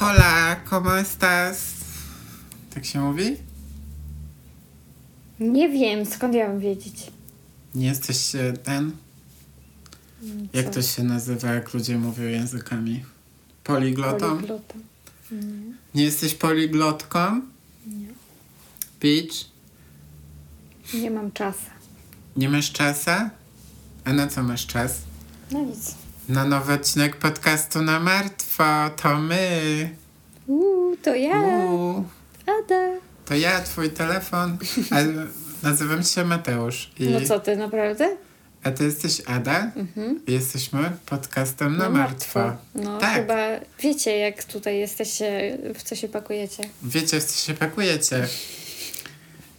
Hola, ¿cómo estás? Tak się mówi? Nie wiem, skąd ja mam wiedzieć. Nie jesteś e, ten? Jak Co? to się nazywa, jak ludzie mówią językami? Poliglotą? Poliglotą. Nie jesteś poliglotką? Nie. Peach? Nie mam czasu. Nie masz czasu? A na co masz czas? No nic. Na nowy odcinek podcastu na martwo. To my. Uuu, to ja, Uuu, Ada. to ja, twój telefon. Ale nazywam się Mateusz. I, No co ty, naprawdę? A ty jesteś Ada? Mhm. Jesteśmy podcastem na No martwo. No Tak. chyba wiecie, jak tutaj jesteście, w co się pakujecie. Wiecie, w co się pakujecie.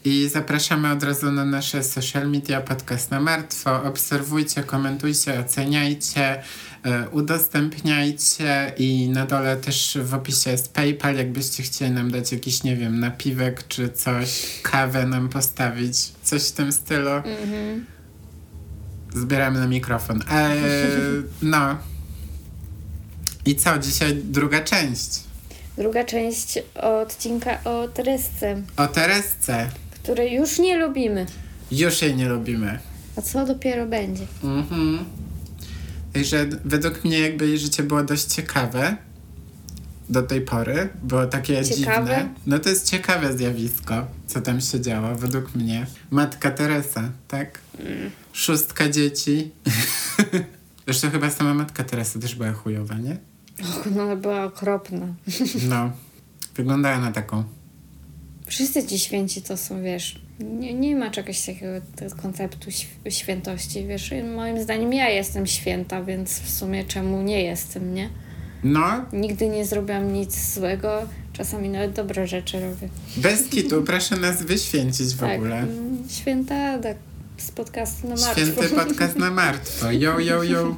I zapraszamy od razu na nasze social media, podcast na martwo. Obserwujcie, komentujcie, oceniajcie, e, udostępniajcie i na dole też w opisie jest PayPal, jakbyście chcieli nam dać jakiś, nie wiem, napiwek czy coś, kawę nam postawić, coś w tym stylu. Mhm. Zbieramy na mikrofon. E, no. I co, dzisiaj druga część. Druga część odcinka o Teresce, O Teresce. Której już nie lubimy. Już jej nie lubimy. A co dopiero będzie? Mhm. Także według mnie jakby jej życie było dość ciekawe do tej pory. Było takie Ciekawe? dziwne. No to jest ciekawe zjawisko, co tam się działo, według mnie. Matka Teresa, tak? Szóstka dzieci. Zresztą chyba sama matka Teresa też była chujowa, nie? Och, no ona była okropna. No. Wyglądała na taką. Wszyscy ci święci to są, wiesz, nie, nie ma czegoś takiego konceptu św- świętości, wiesz, moim zdaniem ja jestem święta, więc w sumie czemu nie jestem, nie? No, Nigdy nie zrobiłam nic złego, czasami nawet dobre rzeczy robię. bez kitu, proszę nas wyświęcić w tak, ogóle. mm, święta tak, z podcastu na martwo. Święty podcast na martwo. Yo, yo, yo.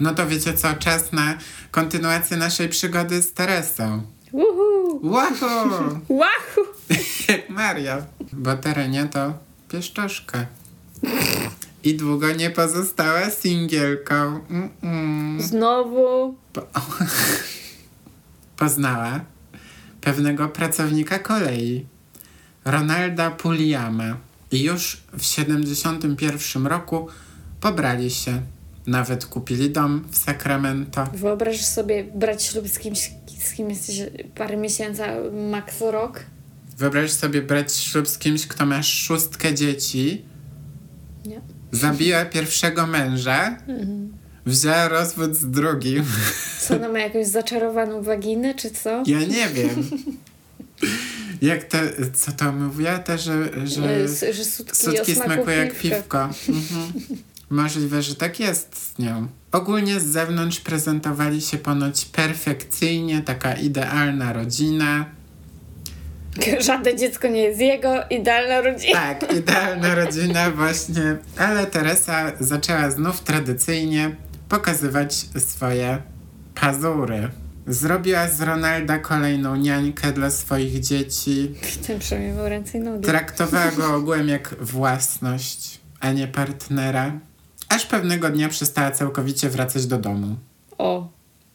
No to wiecie co, czas na kontynuację naszej przygody z Teresą. Uhu! Wow! Łachu! Jak Maria. Bo Terenia to pieszczoszka. I długo nie pozostała singielką. Mm-mm. Znowu. Po- Poznała pewnego pracownika kolei, Ronalda Puliama. I już w 71 roku pobrali się. Nawet kupili dom w Sacramento. Wyobraź sobie brać ślub z kimś, z kim jesteś parę miesięcy, max rok. Wyobraź sobie brać ślub z kimś, kto ma szóstkę dzieci, Nie. zabiła pierwszego męża, wzięła rozwód z drugim. Co ona ma jakąś zaczarowaną waginę, czy co? Ja nie wiem. Jak to, co to mówiła? Te, że, że E, s- że sutki, sutki smakują jak piwko. Mhm. Możliwe, że tak jest z nią. Ogólnie z zewnątrz prezentowali się ponoć perfekcyjnie, taka idealna rodzina. Żadne dziecko nie jest jego, idealna rodzina. Tak, idealna rodzina właśnie. Ale Teresa zaczęła znów tradycyjnie pokazywać swoje pazury. Zrobiła z Ronalda kolejną niańkę dla swoich dzieci. Ten przemiewał ręce i nogi. Traktowała go ogółem jak własność, a nie partnera. Aż pewnego dnia przestała całkowicie wracać do domu. O,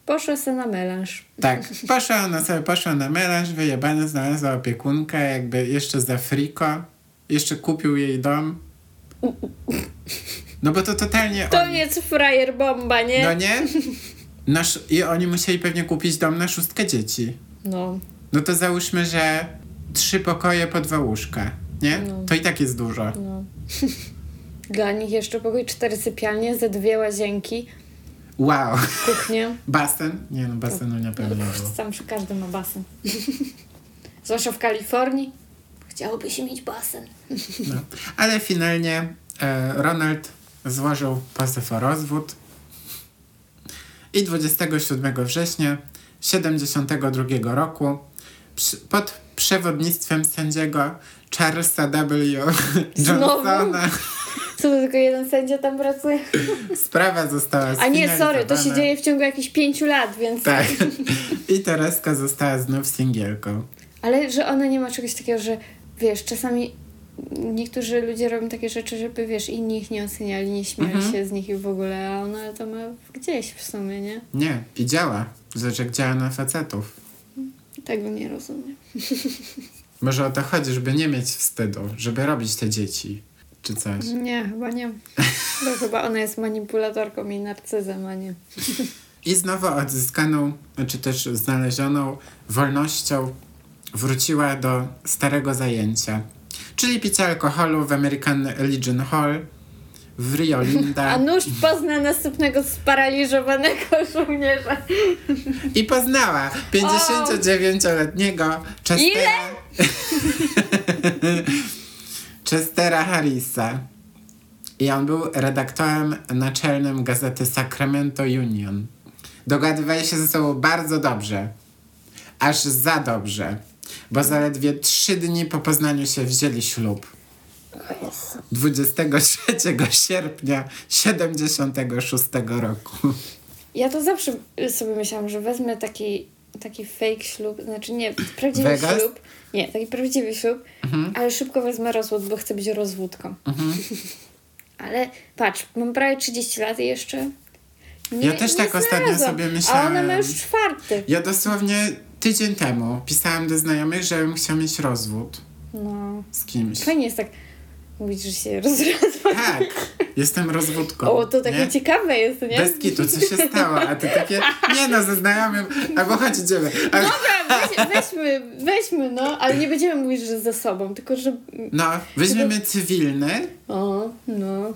poszła se na melanż. Tak, poszła ona sobie, poszła na melanż, wyjebana, znalazła opiekunkę, jakby jeszcze za friko. Jeszcze kupił jej dom. No bo to totalnie... To on- jest frajer bomba, nie? No nie? Nasz, I oni musieli pewnie kupić dom na szóstkę dzieci. No. No to załóżmy, że trzy pokoje po dwa łóżka, nie? No. To i tak jest dużo. no. Dla nich jeszcze pokój, cztery sypialnie, ze dwie łazienki, Wow. kuchnię. Basen? Nie no, basenu nie pewnie nie było. Tam przy każdy ma basen. Zwłaszcza w Kalifornii. Chciałoby się mieć basen. No. Ale finalnie e, Ronald złożył pozew o rozwód i 27 września 72 roku przy, pod przewodnictwem sędziego Charlesa W. Znowu? Co to tylko jeden sędzia tam pracuje? sprawa została A nie, sorry, to się dzieje w ciągu jakichś pięciu lat, więc... Tak. I Tereska została znów singielką. Ale że ona nie ma czegoś takiego, że wiesz, czasami niektórzy ludzie robią takie rzeczy, żeby wiesz, inni ich nie oceniali, nie śmiali Mhm. się z nich i w ogóle, a ona to ma gdzieś w sumie, nie? Nie, i działa. Zobacz, jak działa na facetów. Tego nie rozumiem. Może o to chodzi, żeby nie mieć wstydu, żeby robić te dzieci. Czy coś. Nie, chyba nie. Bo chyba ona jest manipulatorką i narcyzem, a nie. I znowu odzyskaną, czy też znalezioną wolnością wróciła do starego zajęcia. Czyli picia alkoholu w American Legion Hall w Rio A Linda. nóż pozna następnego sparaliżowanego żołnierza. I poznała 59-letniego Chestera. Chestera Harrisa. I on był redaktorem naczelnym gazety Sacramento Union. Dogadywali się ze sobą bardzo dobrze. Aż za dobrze. Bo zaledwie trzy dni po poznaniu się wzięli ślub. 23 sierpnia 76 roku. Ja to zawsze sobie myślałam, że wezmę taki, taki fake ślub, znaczy nie, prawdziwy Vegas? ślub. Nie, taki prawdziwy ślub, ale szybko wezmę rozwód, bo chcę być rozwódką. ale patrz, mam prawie 30 lat i jeszcze. Nie, Ja też tak ostatnio znalazłam. sobie A ona ma już czwarty. Ja dosłownie tydzień temu pisałam do znajomych, że bym chciał mieć rozwód No. z kimś. Fajnie jest tak mówić, że się rozradza. Tak, jestem rozwódką. O, to takie nie? ciekawe jest, nie? Bez kitu, co się stało? A ty takie, nie no, ze znajomym, albo chodź idziemy. A, Dobra, weź, weźmy, weźmy, no, ale nie będziemy mówić, że ze sobą, tylko że... no, weźmiemy cywilny, O, no.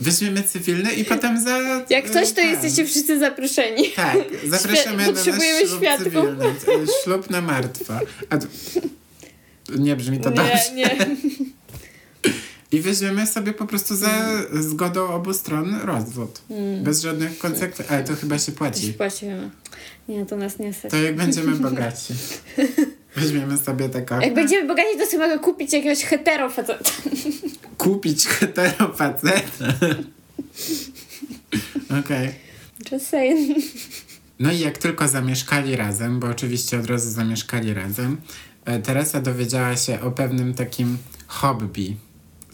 weźmiemy cywilny i potem za... Jak coś, to ten. jesteście wszyscy zaproszeni. Tak, zapraszamy na nasz potrzebujemy ślub świadków. cywilny. e, Ślub na martwo. A to... Nie brzmi to dobrze. Nie, nie. I weźmiemy sobie po prostu za zgodą obu stron rozwód. Bez żadnych konsekwencji. Ale to chyba się Coś płaci. płacimy. Nie, to nas nie stać. To jak będziemy bogaci. Weźmiemy sobie taką... Jak będziemy bogaci, to sobie mogę kupić jakiegoś hetero faceta. Kupić heterofaceta. Okej. Just saying. No i jak tylko zamieszkali razem, bo oczywiście od razu zamieszkali razem, e, Teresa dowiedziała się o pewnym takim hobby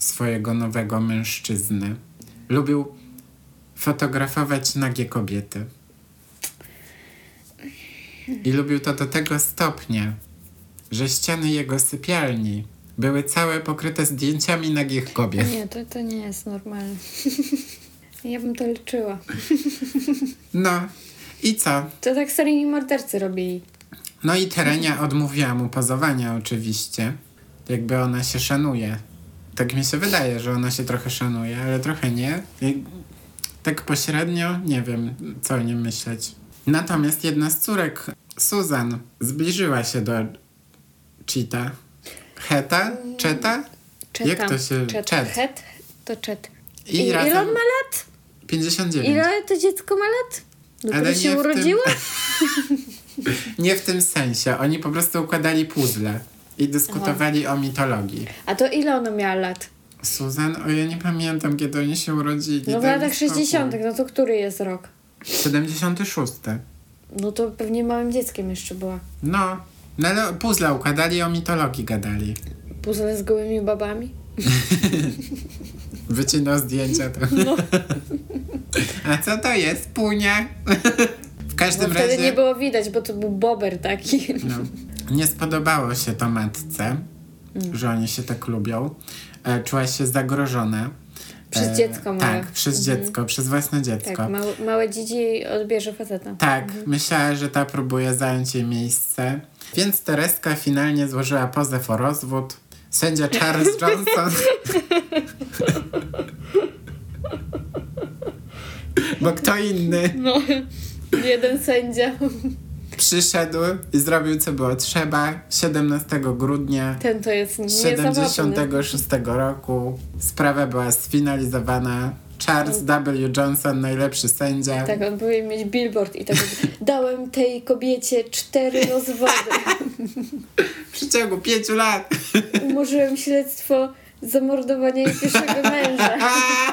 swojego nowego mężczyzny. Lubił fotografować nagie kobiety. I lubił to do tego stopnia, że ściany jego sypialni były całe pokryte zdjęciami nagich kobiet. Nie, to, to nie jest normalne. Ja bym to liczyła. No i co? To tak seryjni mordercy robili. No i Terenia odmówiła mu pozowania oczywiście. Jakby ona się szanuje. Tak mi się wydaje, że ona się trochę szanuje, ale trochę nie. I tak pośrednio nie wiem, co o nim myśleć. Natomiast jedna z córek, Susan, zbliżyła się do Cheeta. Heta? Cheta? Czeta. Jak to się- Czet. czet. Het? To czet. I I, razem ile on ma lat? 59. Ile to dziecko ma lat? Dopiero Ale się w tym- urodziło? Nie w tym sensie. Oni po prostu układali puzzle i dyskutowali o mitologii. A to ile ona miała lat? Susan, o ja nie pamiętam kiedy oni się urodzili. No w Daj latach spokój. 60., no to który jest rok? 76. No to pewnie małym dzieckiem jeszcze była. No, no ale puzzle układali o mitologii gadali. Puzzle z gołymi babami? Wycinał zdjęcia to. No. A co to jest? Punia? w każdym wtedy razie nie było widać, bo to był bober taki. no, nie spodobało się to matce, Mm. że oni się tak lubią. E, czuła się zagrożona. Przez dziecko małe. Tak, przez dziecko, przez własne dziecko. Tak, małe, małe dzidzi odbierze faceta. Tak, myślała, że ta próbuje zająć jej miejsce. Więc Tereska finalnie złożyła pozew o rozwód. Sędzia Charles Johnson. Bo kto inny No, jeden sędzia. Przyszedł i zrobił co było trzeba 17 grudnia Ten to jest niezawodny. 76 roku. Sprawa była sfinalizowana. Charles W. Johnson, najlepszy sędzia. Tak, on powinien mieć billboard i tak dałem tej kobiecie cztery rozwody. W przeciągu pięciu lat. Umorzyłem śledztwo zamordowania jej pierwszego męża.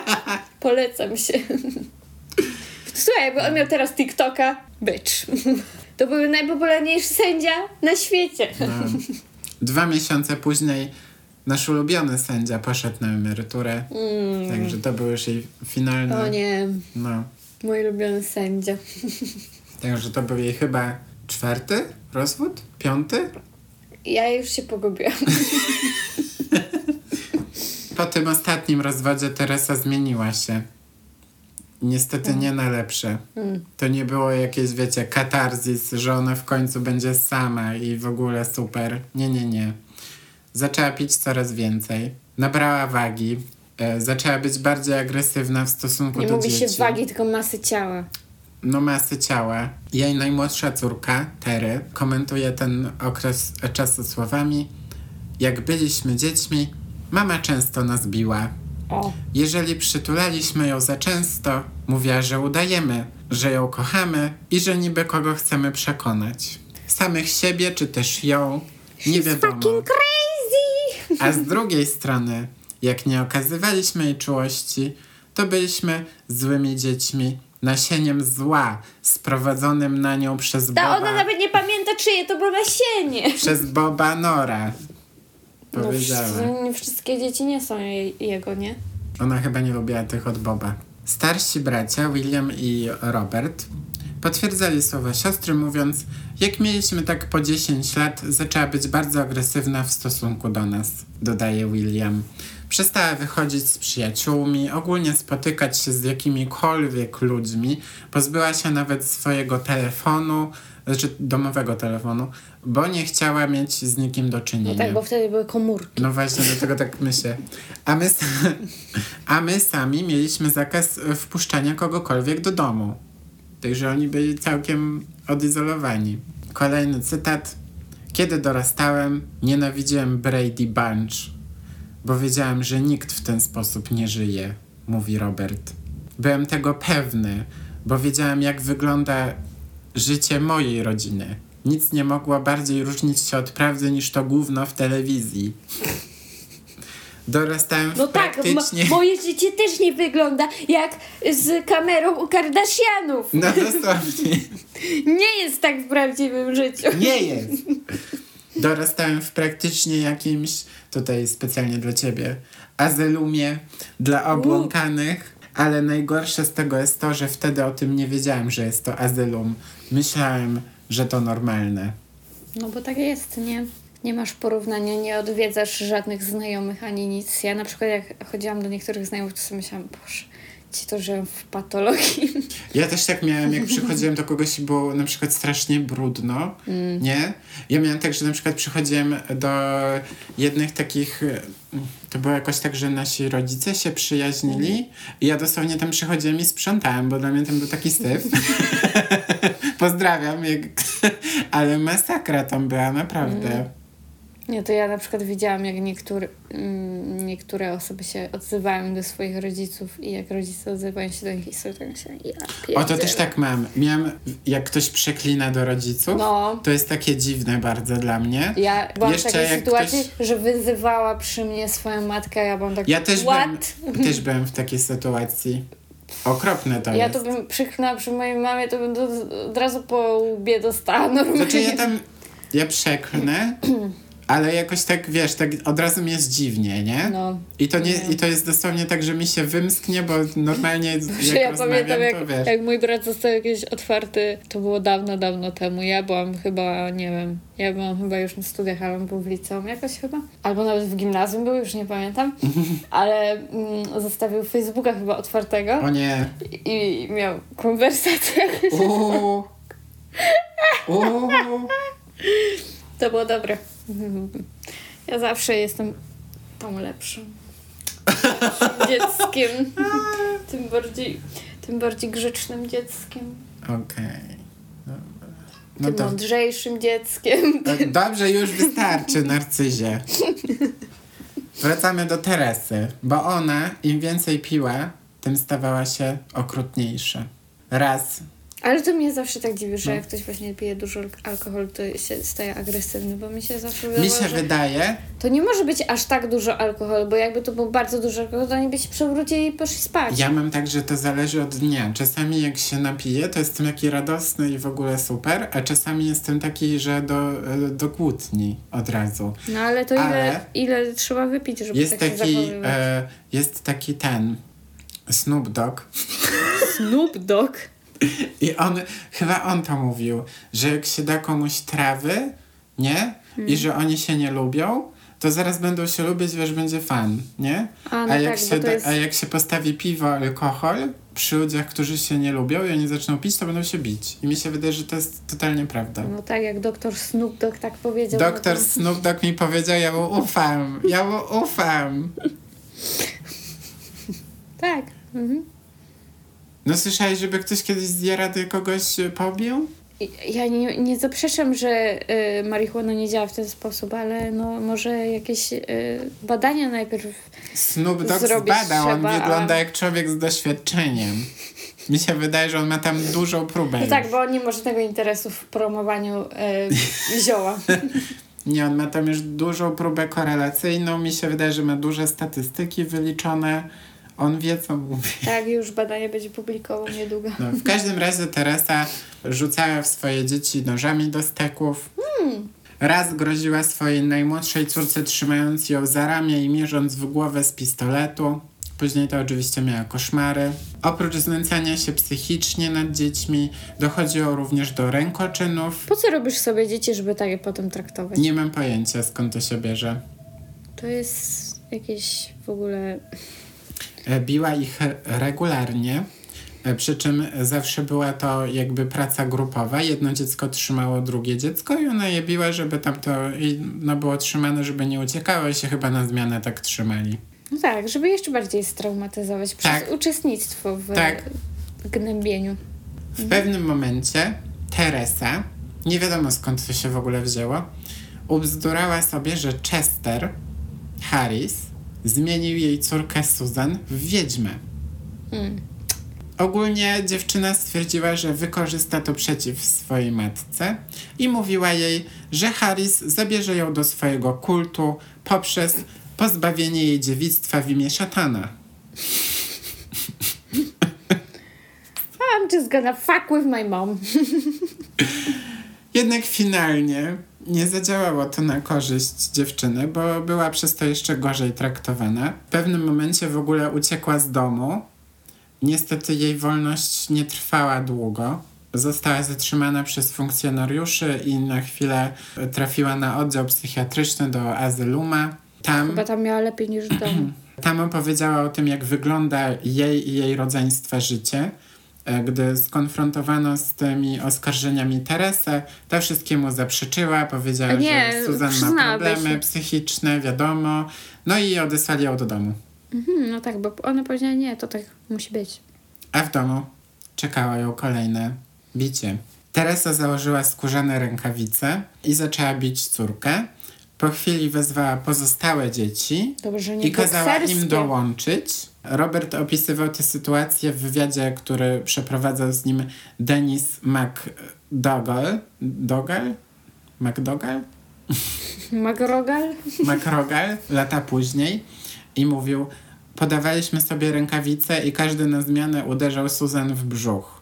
Polecam się. Słuchaj, jakby on miał teraz TikToka, bitch. To był najpopularniejszy sędzia na świecie. No. Dwa miesiące później nasz ulubiony sędzia poszedł na emeryturę. Mm. Także to był już jej finalny. O nie, No. mój ulubiony sędzia. Także to był jej chyba czwarty rozwód? Piąty? Ja już się pogubiłam. Po tym ostatnim rozwodzie Teresa zmieniła się. Niestety nie na lepsze. Mm. To nie było jakieś, wiecie, katarzis, że ona w końcu będzie sama i w ogóle super. Nie, nie, nie. Zaczęła pić coraz więcej. Nabrała wagi. E, zaczęła być bardziej agresywna w stosunku Nie do mówi dzieci. się wagi, tylko masy ciała. No masy ciała. Jej najmłodsza córka, Tery, komentuje ten okres czasu słowami Jak byliśmy dziećmi, mama często nas biła. O. Jeżeli przytulaliśmy ją za często, mówiła, że udajemy, że ją kochamy i że niby kogo chcemy przekonać. Samych siebie czy też ją, nie wiadomo. Fucking crazy! A z drugiej strony, jak nie okazywaliśmy jej czułości, to byliśmy złymi dziećmi, nasieniem zła, sprowadzonym na nią przez Ta Boba, ona nawet nie pamięta, czyje to było nasienie. przez Boba Nora. No, wszyscy- nie wszystkie dzieci nie są jej, jego, nie? Ona chyba nie lubiła tych od Boba. Starsi bracia, William i Robert, potwierdzali słowa siostry, mówiąc: Jak mieliśmy tak po 10 lat, zaczęła być bardzo agresywna w stosunku do nas, dodaje William. Przestała wychodzić z przyjaciółmi, ogólnie spotykać się z jakimikolwiek ludźmi, pozbyła się nawet swojego telefonu, znaczy domowego telefonu, bo nie chciała mieć z nikim do No czynienia. tak, bo wtedy były komórki. No właśnie, dlatego tak myślę. A my, a my sami mieliśmy zakaz wpuszczania kogokolwiek do domu. Także oni byli całkiem odizolowani. Kolejny cytat. Kiedy dorastałem, nienawidziłem Brady Bunch, bo wiedziałem, że nikt w ten sposób nie żyje, mówi Robert. Byłem tego pewny, bo wiedziałem, jak wygląda życie mojej rodziny. Nic nie mogło bardziej różnić się od prawdy niż to gówno w telewizji. Dorastałem No w tak, praktycznie... mo- moje życie też nie wygląda jak z kamerą u Kardashianów. No dosłownie. Nie jest tak w prawdziwym życiu. Nie jest. Dorastałem w praktycznie jakimś, tutaj specjalnie dla ciebie, azylumie dla obłąkanych, ale najgorsze z tego jest to, że wtedy o tym nie wiedziałem, że jest to azylum. Myślałem, że to normalne. No bo tak jest, nie? Nie masz porównania, nie odwiedzasz żadnych znajomych ani nic. Ja na przykład jak chodziłam do niektórych znajomych, to sobie myślałam, boże, ci to żyją w patologii. Ja też tak miałem, jak przychodziłem do kogoś i było na przykład strasznie brudno, Mm. nie? Ja miałem tak, że na przykład przychodziłem do jednych takich, to było jakoś tak, że nasi rodzice się przyjaźnili i ja dosłownie tam przychodziłem i sprzątałem, bo dla mnie tam był taki syf. Pozdrawiam, ale masakra tam była, naprawdę. Nie, to ja na przykład widziałam, jak niektóry, mm, niektóre osoby się odzywają do swoich rodziców i jak rodzice odzywają się do nich i tak myślę, ja O, to też tak mam. Miałem, jak ktoś przeklina do rodziców, No. to jest takie dziwne bardzo dla mnie. Ja byłam Jeszcze w takiej sytuacji, ktoś- że wyzywała przy mnie swoją matkę, ja byłam tak, Ja też byłem, też byłem w takiej sytuacji. Okropne to Ja jest. to bym przyknęła przy mojej mamie, to bym do, od razu po łbie dostała normalnie. Znaczy ja tam, ja przeklnę, ale jakoś tak, wiesz, tak od razu mi jest dziwnie, nie? No. I to, nie, I to jest dosłownie tak, że mi się wymsknie, bo normalnie jak ja pamiętam, jak, wiesz. jak mój brat został jakiś otwarty, to było dawno, dawno temu. Ja byłam chyba, nie wiem, ja byłam chyba już na studiach, ale był w liceum jakoś chyba. Albo nawet w gimnazjum był, już nie pamiętam. Ale mm, zostawił Facebooka chyba otwartego O nie. i, i miał konwersację. Uuu. Uuu. To było dobre. Ja zawsze jestem tą lepszą. dzieckiem. Tym bardziej, tym bardziej grzecznym dzieckiem. Okej. Dobra. No tym to mądrzejszym dzieckiem. e, dobrze, już wystarczy, narcyzie. Wracamy do Teresy, bo ona im więcej piła, tym stawała się okrutniejsza. Raz Ale to mnie zawsze tak dziwi, że jak ktoś właśnie pije dużo alkoholu, to się staje agresywny, bo mi się zawsze Mi wydawało, się wydaje, to nie może być aż tak dużo alkoholu, bo jakby to był bardzo dużo alkoholu, to oni by się przewrócili i poszli spać. ja mam tak, że to zależy od dnia. Czasami jak się napiję, to jestem taki radosny i w ogóle super, a czasami jestem taki, że do, do kłótni od razu. No ale to ile, Ale- ile trzeba wypić, żeby Jest tak się taki, e, jest taki ten Snoop Dogg Snoop Dogg. I on, chyba on to mówił, że jak się da komuś trawy, nie? Hmm. I że oni się nie lubią, to zaraz będą się lubić, wiesz, będzie fan, nie? A, no jak tak, się da, jest... a jak się postawi piwo, alkohol przy ludziach, którzy się nie lubią i oni zaczną pić, to będą się bić. I mi się wydaje, że to jest totalnie prawda. No tak, jak doktor Snoop Dogg tak powiedział. Doktor no to... Snoop Dogg mi powiedział, ja mu ufam, ja mu ufam. Tak. Mhm. No słyszałeś, żeby ktoś kiedyś z Jarady kogoś y, pobił? Ja nie, nie zaprzeczam, że y, marihuana nie działa w ten sposób, ale no może jakieś y, badania najpierw. Snoop Dogg zbadał, on trzeba, a- wygląda jak człowiek z doświadczeniem. Mi się wydaje, że on ma tam dużą próbę. No tak, bo on nie ma żadnego interesu w promowaniu y, zioła. Nie, on ma tam już dużą próbę korelacyjną. Mi się wydaje, że ma duże statystyki wyliczone. On wie, co mówi. Tak, już badanie będzie publikował niedługo. No, w każdym razie Teresa rzucała w swoje dzieci nożami do steków. Raz groziła swojej najmłodszej córce, trzymając ją za ramię i mierząc w głowę z pistoletu. Później to oczywiście miała koszmary. Oprócz znęcania się psychicznie nad dziećmi, dochodziło również do rękoczynów. Po co robisz sobie dzieci, żeby tak je potem traktować? Nie mam pojęcia skąd to się bierze. To jest jakieś w ogóle. E, Biła ich regularnie, e, przy czym zawsze była to jakby praca grupowa. Jedno dziecko trzymało drugie dziecko i ona je biła, żeby tam to no, było trzymane, żeby nie uciekało i się chyba na zmianę tak trzymali. No tak, żeby jeszcze bardziej straumatyzować przez Tak. uczestnictwo w Tak. gnębieniu. W pewnym momencie Teresa, nie wiadomo skąd to się w ogóle wzięło, ubzdurała sobie, że Chester Harris zmienił jej córkę Susan w wiedźmę. Mm. Ogólnie dziewczyna stwierdziła, że wykorzysta to przeciw swojej matce i mówiła jej, że Harris zabierze ją do swojego kultu poprzez pozbawienie jej dziewictwa w imię szatana. I'm just gonna fuck with my mom. Jednak finalnie nie zadziałało to na korzyść dziewczyny, bo była przez to jeszcze gorzej traktowana. W pewnym momencie w ogóle uciekła z domu. Niestety jej wolność nie trwała długo. Została zatrzymana przez funkcjonariuszy i na chwilę trafiła na oddział psychiatryczny do Azyluma. Tam, Chyba tam miała lepiej niż w domu. tam opowiedziała o tym, jak wygląda jej i jej rodzeństwa życie. E, Gdy skonfrontowano z tymi oskarżeniami Teresę, ta wszystkiemu zaprzeczyła, powiedziała, nie, że Susan ma problemy się. psychiczne, wiadomo. No i odesłali ją do domu. Mhm, no tak, bo ona powiedziała, nie, to tak musi być. A w domu czekało ją kolejne bicie. Teresa założyła skórzane rękawice i zaczęła bić córkę. Po chwili wezwała pozostałe dzieci Dobrze, i kazała im bokserskie. dołączyć. Robert opisywał tę sytuację w wywiadzie, który przeprowadzał z nim Denis McDougall. Dogal? McDougall? Magrogal? McRogal lata później i mówił: Podawaliśmy sobie rękawice i każdy na zmianę uderzał Susan w brzuch.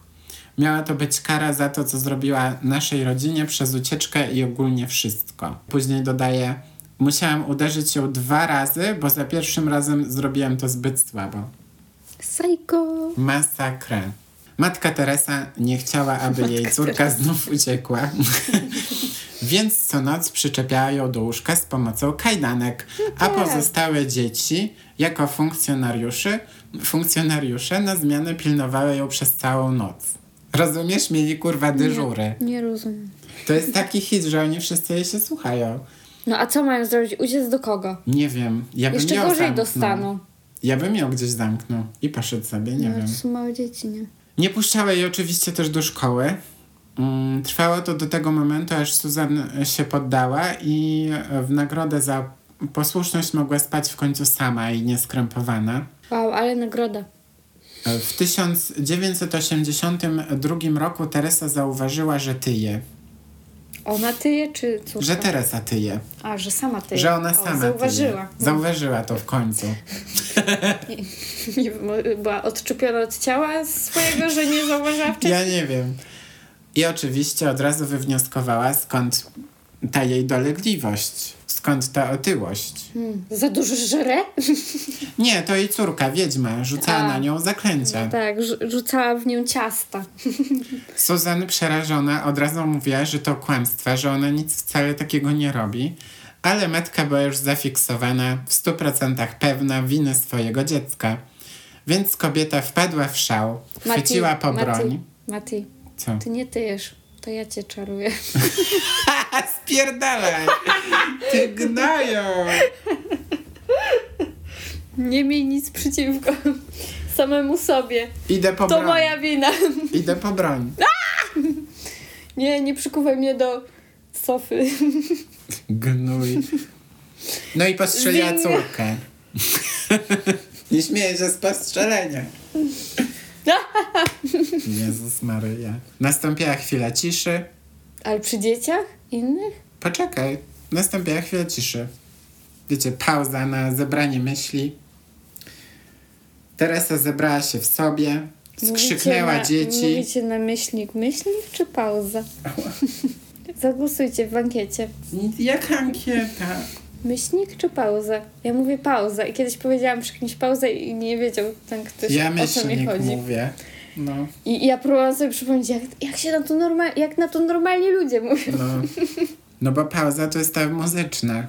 Miała to być kara za to, co zrobiła naszej rodzinie przez ucieczkę i ogólnie wszystko. Później dodaje: Musiałam uderzyć ją dwa razy, bo za pierwszym razem zrobiłem to zbyt słabo. Psycho. Masakra. Matka Teresa nie chciała, aby jej córka znów uciekła. Więc co noc przyczepiała ją do łóżka z pomocą kajdanek, a tak. pozostałe dzieci, jako funkcjonariuszy, funkcjonariusze na zmianę pilnowały ją przez całą noc. Rozumiesz? Mieli kurwa dyżury. Nie rozumiem. To jest taki hit, że oni wszyscy jej się słuchają. No a co mają zrobić? Uciec do kogo? Nie wiem. Ja bym Jeszcze ją gorzej zamknął. dostaną. Ja bym ją gdzieś zamknął i poszedł sobie, nie no, wiem. To są małe dzieci, nie? Nie puszczały jej oczywiście też do szkoły. Mm, Trwało to do tego momentu, aż Susan się poddała i w nagrodę za posłuszność mogła spać w końcu sama i nieskrępowana. Wow, ale nagroda. E, W 1982 roku Teresa zauważyła, że tyje. Ona tyje czy córka? Że Teresa tyje. A, że sama tyje. Że ona O, sama Zauważyła. tyje. Zauważyła to w końcu. Nie była odczepiona od ciała swojego, że nie zauważyła wcześniej. Ja nie wiem. I oczywiście od razu wywnioskowała, skąd ta jej dolegliwość, skąd ta otyłość. Hmm. Za dużo żre? Nie, to jej córka, wiedźma, rzucała A. na nią zaklęcia. Tak, rzu- rzucała w nią ciasta. Susan przerażona od razu mówiła, że to kłamstwa, że ona nic wcale takiego nie robi, ale matka była już zafiksowana, w stu procentach pewna winy swojego dziecka. Więc kobieta wpadła w szał, chwyciła po broń. Mati, Mati, Co? ty nie tyjesz, to ja cię czaruję. Spierdalaj! Ty gnają! Nie miej nic przeciwko samemu sobie. Idę po To broń. moja wina. Idę po broń. Nie, nie przykuwaj mnie do sofy. Gnój. No i postrzeliła córkę. Nie śmieję się z postrzelenia. Jezus Maryja. Nastąpiła chwila ciszy. Ale przy dzieciach innych? Poczekaj. Nastąpiła chwila ciszy. Wiecie, pauza na zebranie myśli. Teresa zebrała się w sobie. Skrzyknęła Mówicie na, dzieci. Mówicie na myślnik, myślnik czy pauza? Zagłosujcie w ankiecie. Jak ankieta? Myślnik czy pauza? Ja mówię pauza i kiedyś powiedziałam przy kimś pauzę i nie wiedział ten ktoś Ja o co mi chodzi. mówię. No, I, I ja próbowałam sobie przypomnieć, jak, jak się na to normal, jak na to normalni ludzie mówią. no. No bo pauza to jest ta muzyczna.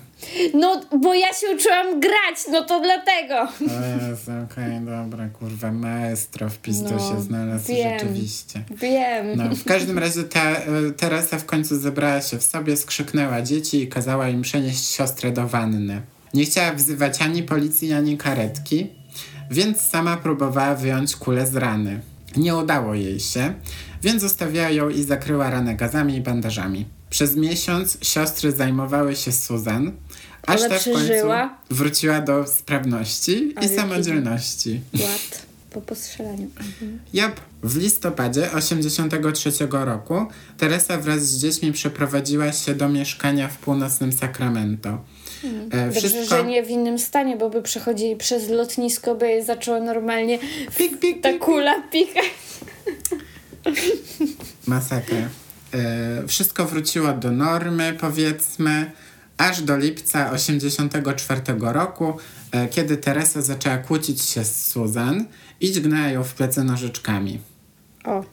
No, bo ja się uczyłam grać, no to dlatego. O Jezu, okej, dobra, kurwa, maestro w pizdu No, się znalazł wiem. rzeczywiście. Wiem. No, w każdym razie ta e, Teresa w końcu zebrała się w sobie, skrzyknęła dzieci i kazała im przenieść siostrę do wanny. Nie chciała wzywać ani policji, ani karetki, więc sama próbowała wyjąć kulę z rany. Nie udało jej się, więc zostawiła ją i zakryła ranę gazami i bandażami. Przez miesiąc siostry zajmowały się Susan, aż ta w końcu przeżyła? wróciła do sprawności Ale i samodzielności. Ład po postrzelaniu. Jap. W listopadzie 83 roku Teresa wraz z dziećmi przeprowadziła się do mieszkania w północnym Sacramento. E, Dobrze, wszystko... że nie w innym stanie, bo by przechodzili przez lotnisko, by je zaczęło normalnie Pik, pik, ta pik. kula pikać. Masakra. E, wszystko wróciło do normy, powiedzmy, aż do lipca 84 roku, e, kiedy Teresa zaczęła kłócić się z Susan i dźgnęła ją w plecy nożyczkami. O,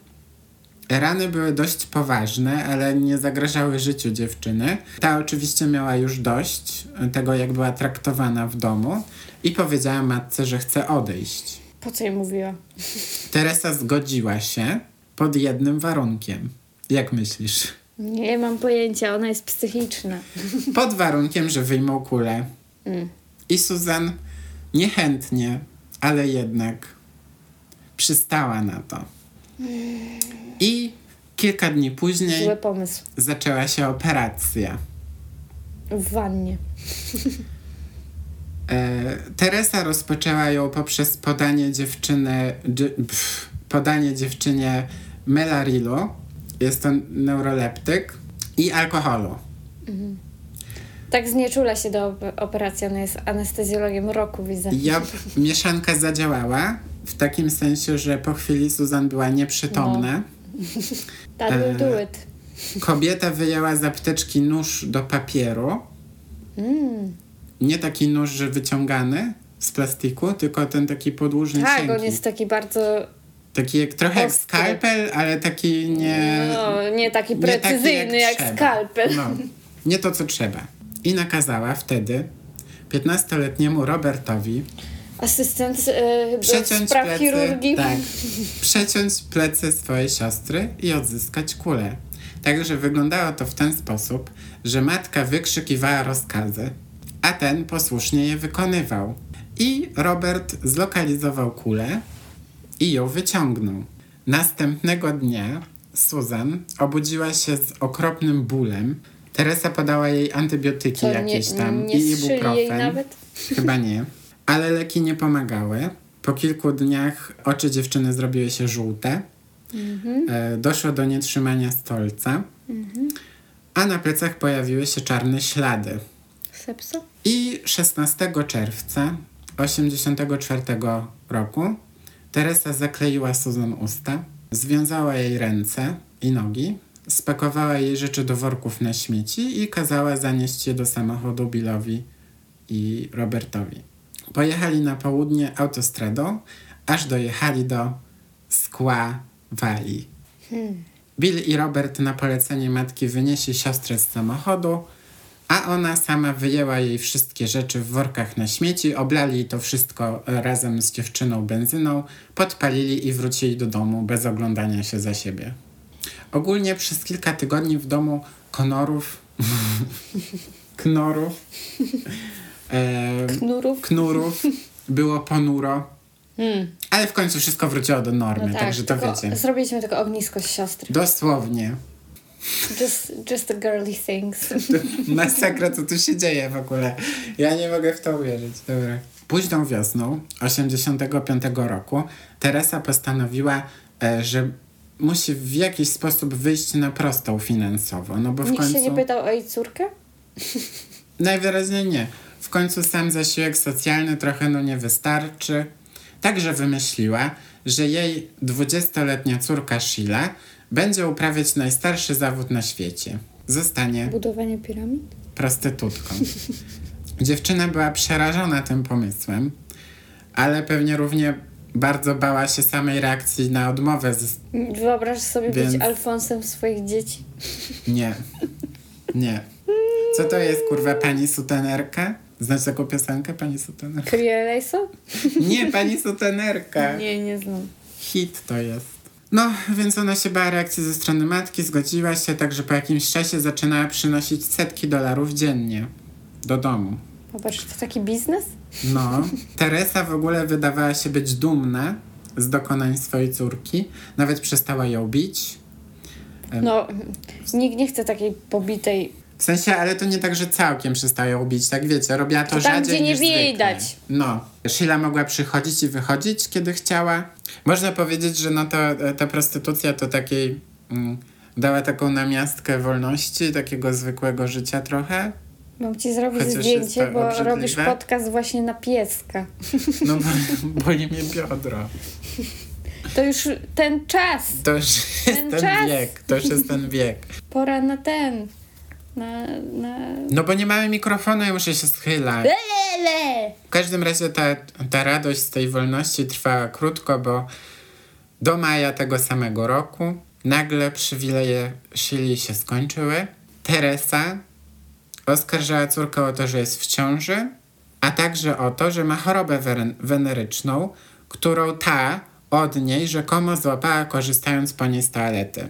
Rany były dość poważne, ale nie zagrażały życiu dziewczyny. Ta oczywiście miała już dość tego, jak była traktowana w domu i powiedziała matce, że chce odejść. po co jej mówiła? Teresa zgodziła się pod jednym warunkiem. Jak myślisz? Nie mam pojęcia, ona jest psychiczna. Pod warunkiem, że wyjmą kulę. Mm. I Susan niechętnie, ale jednak przystała na to. I kilka dni później Zły pomysł. zaczęła się operacja. W wannie. E, Teresa rozpoczęła ją poprzez podanie dziewczyny, dzi- pff, podanie dziewczynie melarilu, jest to neuroleptyk, i alkoholu. Tak znieczula się do op- operacji, ona jest anestezjologiem roku, widzę. Ja, mieszanka zadziałała w takim sensie, że po chwili Susan była nieprzytomna. That will E, do it. Kobieta wyjęła z apteczki nóż do papieru. Mm. Nie taki nóż, że wyciągany z plastiku, tylko ten taki podłużny, Tak, cienki. on jest taki bardzo. Taki jak, trochę jak ostry. skalpel, ale taki nie... No, nie taki nie taki precyzyjny jak, trzeba. skalpel. No, nie to, co trzeba. I nakazała wtedy 15-letniemu Robertowi Asystent do przeciąć spraw plecy, chirurgii. tak, przeciąć plecy swojej siostry i odzyskać kulę. Także wyglądało to w ten sposób, że matka wykrzykiwała rozkazy, a ten posłusznie je wykonywał. I Robert zlokalizował kulę i ją wyciągnął. Następnego dnia Susan obudziła się z okropnym bólem. Teresa podała jej antybiotyki Co, jakieś nie, tam nie i strzyli jej ibuprofen. nawet? Chyba nie. Ale leki nie pomagały. Po kilku dniach oczy dziewczyny zrobiły się żółte. E, doszło do nietrzymania stolca. A na plecach pojawiły się czarne ślady. Sepsa? I 16 czerwca 84 roku Teresa zakleiła Susan usta, związała jej ręce i nogi, spakowała jej rzeczy do worków na śmieci i kazała zanieść je do samochodu Billowi i Robertowi. Pojechali na południe autostradą, aż dojechali do Squaw Valley. Bill i Robert na polecenie matki wynieśli siostrę z samochodu, a ona sama wyjęła jej wszystkie rzeczy w workach na śmieci, oblali to wszystko razem z dziewczyną benzyną, podpalili i wrócili do domu bez oglądania się za siebie. Ogólnie przez kilka tygodni w domu Konorów, Knorów, e, Knurów? Knurów było ponuro, Hmm. ale w końcu wszystko wróciło do normy, No tak, także to wiecie. zrobiliśmy tylko ognisko z siostry. Dosłownie. Just, just the girly things. Masakra, co tu się dzieje w ogóle. Ja nie mogę w to uwierzyć. Dobra. Późną wiosną 85 roku Teresa postanowiła, e, że musi w jakiś sposób wyjść na prostą finansowo, no bo w Nikt końcu... się nie pytał o jej córkę? Najwyraźniej nie. W końcu sam zasiłek socjalny trochę no nie wystarczy. Także wymyśliła, że jej 20-letnia córka Sheila będzie uprawiać najstarszy zawód na świecie. Zostanie Budowanie piramid? prostytutką. Dziewczyna była przerażona tym pomysłem, ale pewnie równie bardzo bała się samej reakcji na odmowę. Z... Wyobraź sobie Więc- być Alfonsem swoich dzieci. Nie. Nie. Co to jest, kurwa, pani sutenerka? Znasz taką piosenkę, pani sutenerka? Krieleso? Nie, pani sutenerka. Nie, nie znam. Hit to jest. No, więc ona się bała reakcji ze strony matki, zgodziła się, także po jakimś czasie zaczynała przynosić setki dolarów dziennie do domu. Popatrz, to taki biznes? No, Teresa w ogóle wydawała się być dumna z dokonań swojej córki. Nawet przestała ją bić. No, nikt nie chce takiej pobitej. W sensie, ale to nie tak, że całkiem przestała ją bić, tak wiecie, robiła to, To tam, rzadziej gdzie nie zwykle. widać. No. Sheila mogła przychodzić i wychodzić, kiedy chciała. Można powiedzieć, że no to e, ta prostytucja to takiej... Mm, dała taką namiastkę wolności, takiego zwykłego życia trochę. Mam ci zrobić Chociaż zdjęcie, bo obrzydliwe. robisz podcast właśnie na pieska. No bo boli mnie biodro. To już ten czas. To już jest Ten ten czas. wiek, to już jest ten wiek. Pora na ten. Na. na... No bo nie mamy mikrofonu, ja muszę się schylać. Lele! W każdym razie ta, ta radość z tej wolności trwała krótko, bo do maja tego samego roku nagle przywileje Shili się skończyły. Teresa oskarżała córkę o to, że jest w ciąży, a także o to, że ma chorobę wen- weneryczną, którą ta od niej rzekomo złapała korzystając po niej z toalety.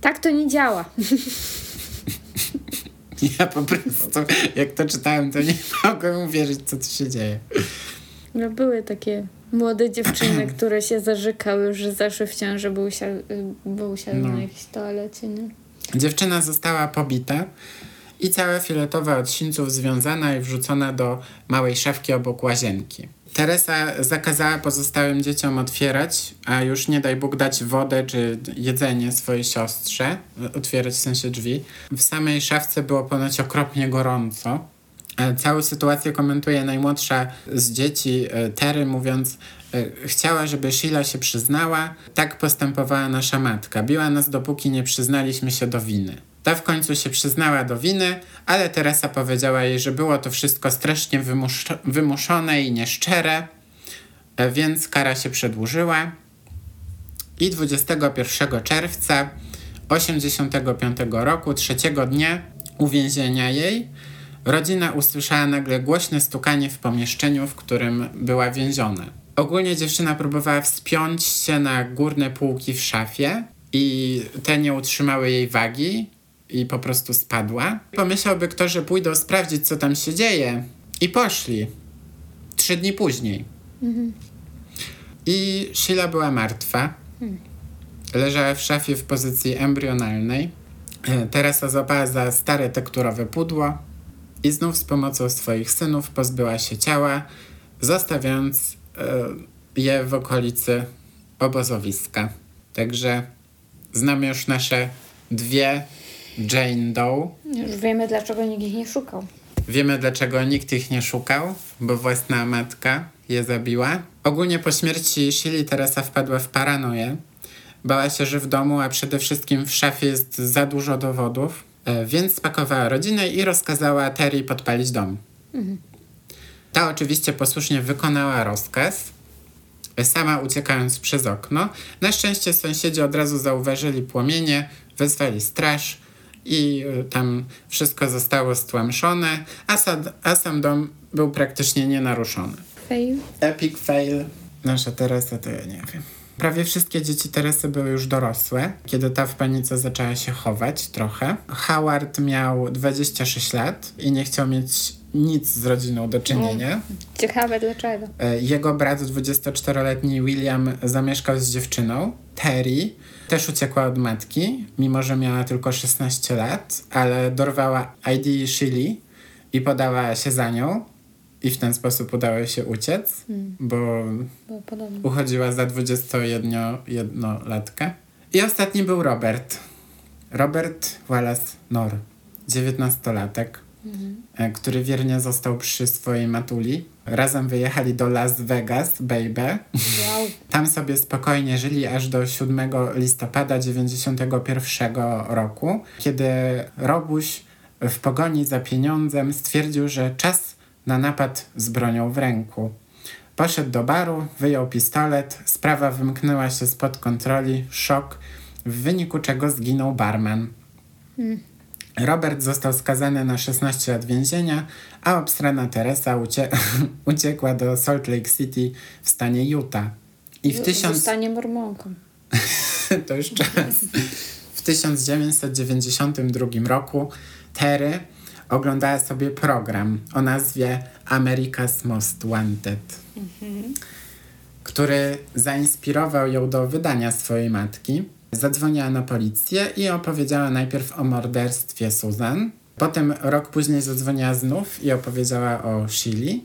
Tak to nie działa. Ja po prostu, jak to czytałem, to nie mogłem uwierzyć, co tu się dzieje. No były takie młode dziewczyny, które się zarzekały, że zaszły w ciąży, bo usiadły, bo usiadły No. na jakiejś toalecie, nie? Dziewczyna została pobita i cała fioletowa od sińców związana i wrzucona do małej szafki obok łazienki. Teresa zakazała pozostałym dzieciom otwierać, a już nie daj Bóg dać wodę czy jedzenie swojej siostrze, otwierać w sensie drzwi. W samej szafce było ponoć okropnie gorąco. E, Całą sytuację komentuje najmłodsza z dzieci, e, Tery, mówiąc: e, Chciała, żeby Sheila się przyznała. Tak postępowała nasza matka. Biła nas, dopóki nie przyznaliśmy się do winy. Ta w końcu się przyznała do winy, ale Teresa powiedziała jej, że było to wszystko strasznie wymusz- wymuszone i nieszczere, e, więc kara się przedłużyła. I 21 czerwca 85 roku, trzeciego dnia uwięzienia jej, rodzina usłyszała nagle głośne stukanie w pomieszczeniu, w którym była więziona. Ogólnie dziewczyna próbowała wspiąć się na górne półki w szafie i te nie utrzymały jej wagi i po prostu spadła. Pomyślałby kto, że pójdą sprawdzić, co tam się dzieje. I poszli. Trzy dni później. I Sheila była martwa. Leżała w szafie w pozycji embrionalnej. E, Teresa złapała za stare tekturowe pudło i znów z pomocą swoich synów pozbyła się ciała, zostawiając je w okolicy obozowiska. Także znamy już nasze dwie Jane Doe. Już wiemy, dlaczego nikt ich nie szukał. Wiemy, dlaczego nikt ich nie szukał, bo własna matka je zabiła. Ogólnie po śmierci Shirley Teresa wpadła w paranoję. Bała się, że w domu, a przede wszystkim w szafie jest za dużo dowodów, e, więc spakowała rodzinę i rozkazała Terry podpalić dom. Ta oczywiście posłusznie wykonała rozkaz, sama uciekając przez okno. Na szczęście sąsiedzi od razu zauważyli płomienie, wezwali straż i y, tam wszystko zostało stłamszone, a, sad, a sam dom był praktycznie nienaruszony. Fail. Epic fail. Nasza Teresa to ja nie wiem. Prawie wszystkie dzieci Teresy były już dorosłe, kiedy ta w panice zaczęła się chować trochę. Howard miał 26 lat i nie chciał mieć nic z rodziną do czynienia. Ciekawe dlaczego. E, Jego brat, 24-letni William, zamieszkał z dziewczyną. Terry też uciekła od matki, mimo że miała tylko 16 lat, ale dorwała ID Shirley i podała się za nią. I w ten sposób udało się uciec, bo Było podobne. uchodziła za 21-latkę. I ostatni był Robert. Robert Wallace Nor, 19-latek, e, który wiernie został przy swojej matuli. Razem wyjechali do Las Vegas, baby. Wow. Tam sobie spokojnie żyli aż do 7 listopada 91 roku, kiedy Robuś w pogoni za pieniądzem stwierdził, że czas na napad z bronią w ręku. Poszedł do baru, wyjął pistolet, sprawa wymknęła się spod kontroli, szok, w wyniku czego zginął barman. Robert został skazany na 16 lat więzienia, a obstrana Teresa ucie uciekła do Salt Lake City w stanie Utah. I w tysiąc... Zostanie mormonką. to już czas. W 1992 roku Terry oglądała sobie program o nazwie America's Most Wanted, który zainspirował ją do wydania swojej matki. Zadzwoniła na policję i opowiedziała najpierw o morderstwie Susan. Potem rok później zadzwoniła znów i opowiedziała o Shirley.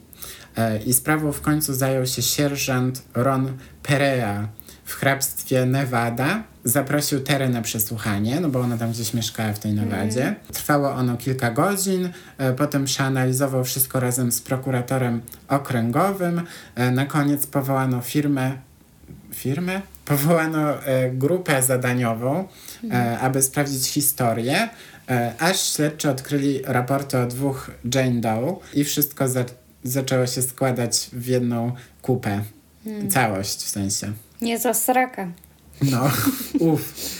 E, I sprawą w końcu zajął się sierżant Ron Perea w hrabstwie Nevada. Zaprosił Terę na przesłuchanie, no bo ona tam gdzieś mieszkała w tej Nevadzie. Trwało ono kilka godzin, e, potem przeanalizował wszystko razem z prokuratorem okręgowym. E, Na koniec powołano firmę firmę? Powołano e, grupę zadaniową, e, aby sprawdzić historię, aż śledczy odkryli raporty o dwóch Jane Doe i wszystko za zaczęło się składać w jedną kupę. Całość w sensie. Nie za sraka. No, uff.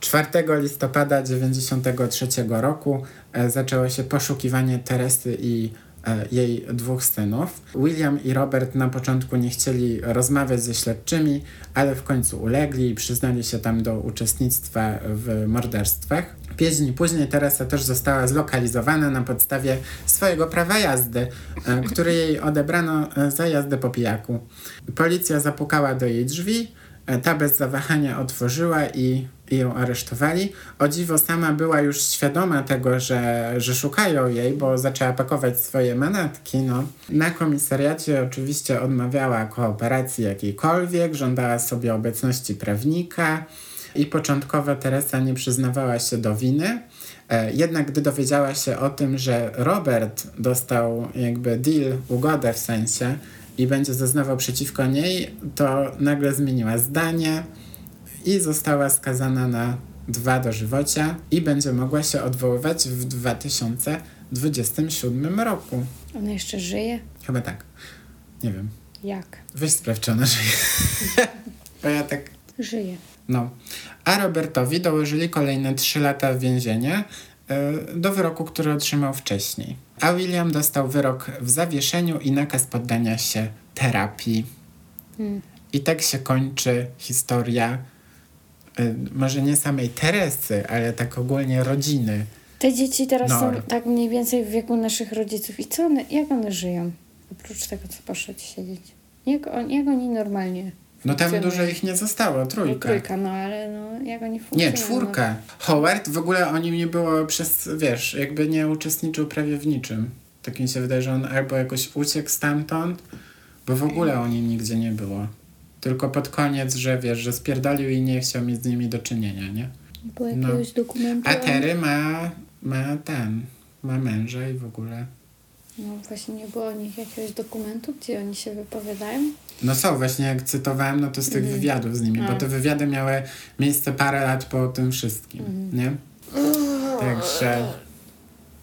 4 listopada 1993 roku e, zaczęło się poszukiwanie Teresy i e, jej dwóch synów. William i Robert na początku nie chcieli rozmawiać ze śledczymi, ale w końcu ulegli i przyznali się tam do uczestnictwa w morderstwach. Pięć dni później Teresa też została zlokalizowana na podstawie swojego prawa jazdy, e, które jej odebrano e, za jazdę po pijaku. Policja zapukała do jej drzwi, e, ta bez zawahania otworzyła i, i ją aresztowali. O dziwo sama była już świadoma tego, że, że szukają jej, bo zaczęła pakować swoje manatki. No. Na komisariacie oczywiście odmawiała kooperacji jakiejkolwiek, żądała sobie obecności prawnika i początkowo Teresa nie przyznawała się do winy. E, Jednak gdy dowiedziała się o tym, że Robert dostał jakby deal, ugodę w sensie i będzie zeznawał przeciwko niej, to nagle zmieniła zdanie i została skazana na dwa dożywocia i będzie mogła się odwoływać w 2027 roku. Ona jeszcze żyje? Chyba tak. Nie wiem. Jak? Weź sprawdź, czy ona żyje. Bo ja tak Żyje. No. A Robertowi dołożyli kolejne 3 lata więzienia e, do wyroku, który otrzymał wcześniej. A William dostał wyrok w zawieszeniu i nakaz poddania się terapii. I tak się kończy historia e, może nie samej Teresy, ale tak ogólnie rodziny. Te dzieci teraz No. są tak mniej więcej w wieku naszych rodziców. I co one, jak one żyją? Oprócz tego, co poszedł siedzieć. Jak, on, jak oni normalnie No tam funkcjonują? dużo ich nie zostało, No, trójka. trójka, no ale no, jak oni Nie, funkcjonują? czwórka. Howard w ogóle o nim nie było przez, wiesz, jakby nie uczestniczył prawie w niczym. Tak mi się wydaje, że on albo jakoś uciekł stamtąd, Bo w ogóle o nim nigdzie nie było. Tylko pod koniec, że wiesz, że spierdolił i nie chciał mieć z nimi do czynienia, nie? Było No. jakiegoś dokumentu. A Terry ma, ma ten, ma męża i w ogóle. No właśnie nie było o nich jakiegoś dokumentu, gdzie oni się wypowiadają. No są, właśnie jak cytowałem, no to z tych wywiadów z nimi, bo A. te wywiady miały miejsce parę lat po tym wszystkim, nie? Także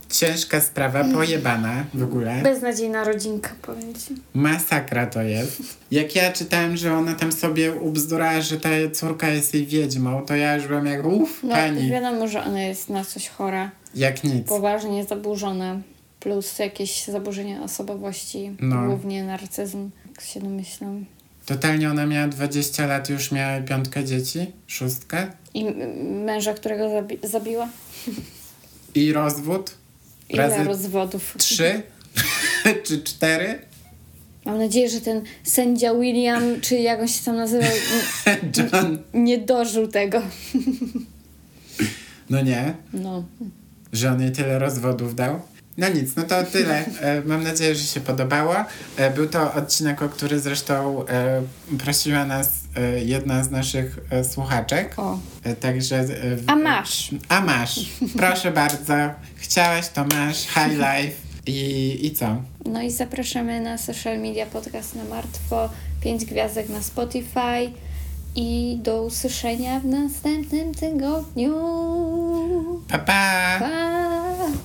ciężka sprawa, pojebana w ogóle. Beznadziejna rodzinka, powiem ci. Masakra to jest. Jak ja czytałem, że ona tam sobie ubzdurała, że ta córka jest jej wiedźmą, to ja już byłem jak, uff, No pani, wiadomo, że ona jest na coś chora, jak nic. poważnie zaburzona, plus jakieś zaburzenia osobowości, No. głównie narcyzm, jak się domyślam. Totalnie ona miała 20 lat, już miała piątkę dzieci, szóstkę I męża, którego zabi- zabiła? i rozwód. Ile Razy rozwodów? trzy czy cztery. Mam nadzieję, że ten sędzia William, czy jak on się tam nazywał, John. nie dożył tego. No nie, No. że on jej tyle rozwodów dał. No nic, no to tyle. E, Mam nadzieję, że się podobało. E, Był to odcinek, o który zresztą e, prosiła nas jedna z naszych słuchaczek. O. Także. A masz. A masz. Proszę bardzo. Chciałaś, to masz. High life. I, I co? No i zapraszamy na social media podcast na martwo, 5 gwiazdek na Spotify i do usłyszenia w następnym tygodniu. Pa, pa!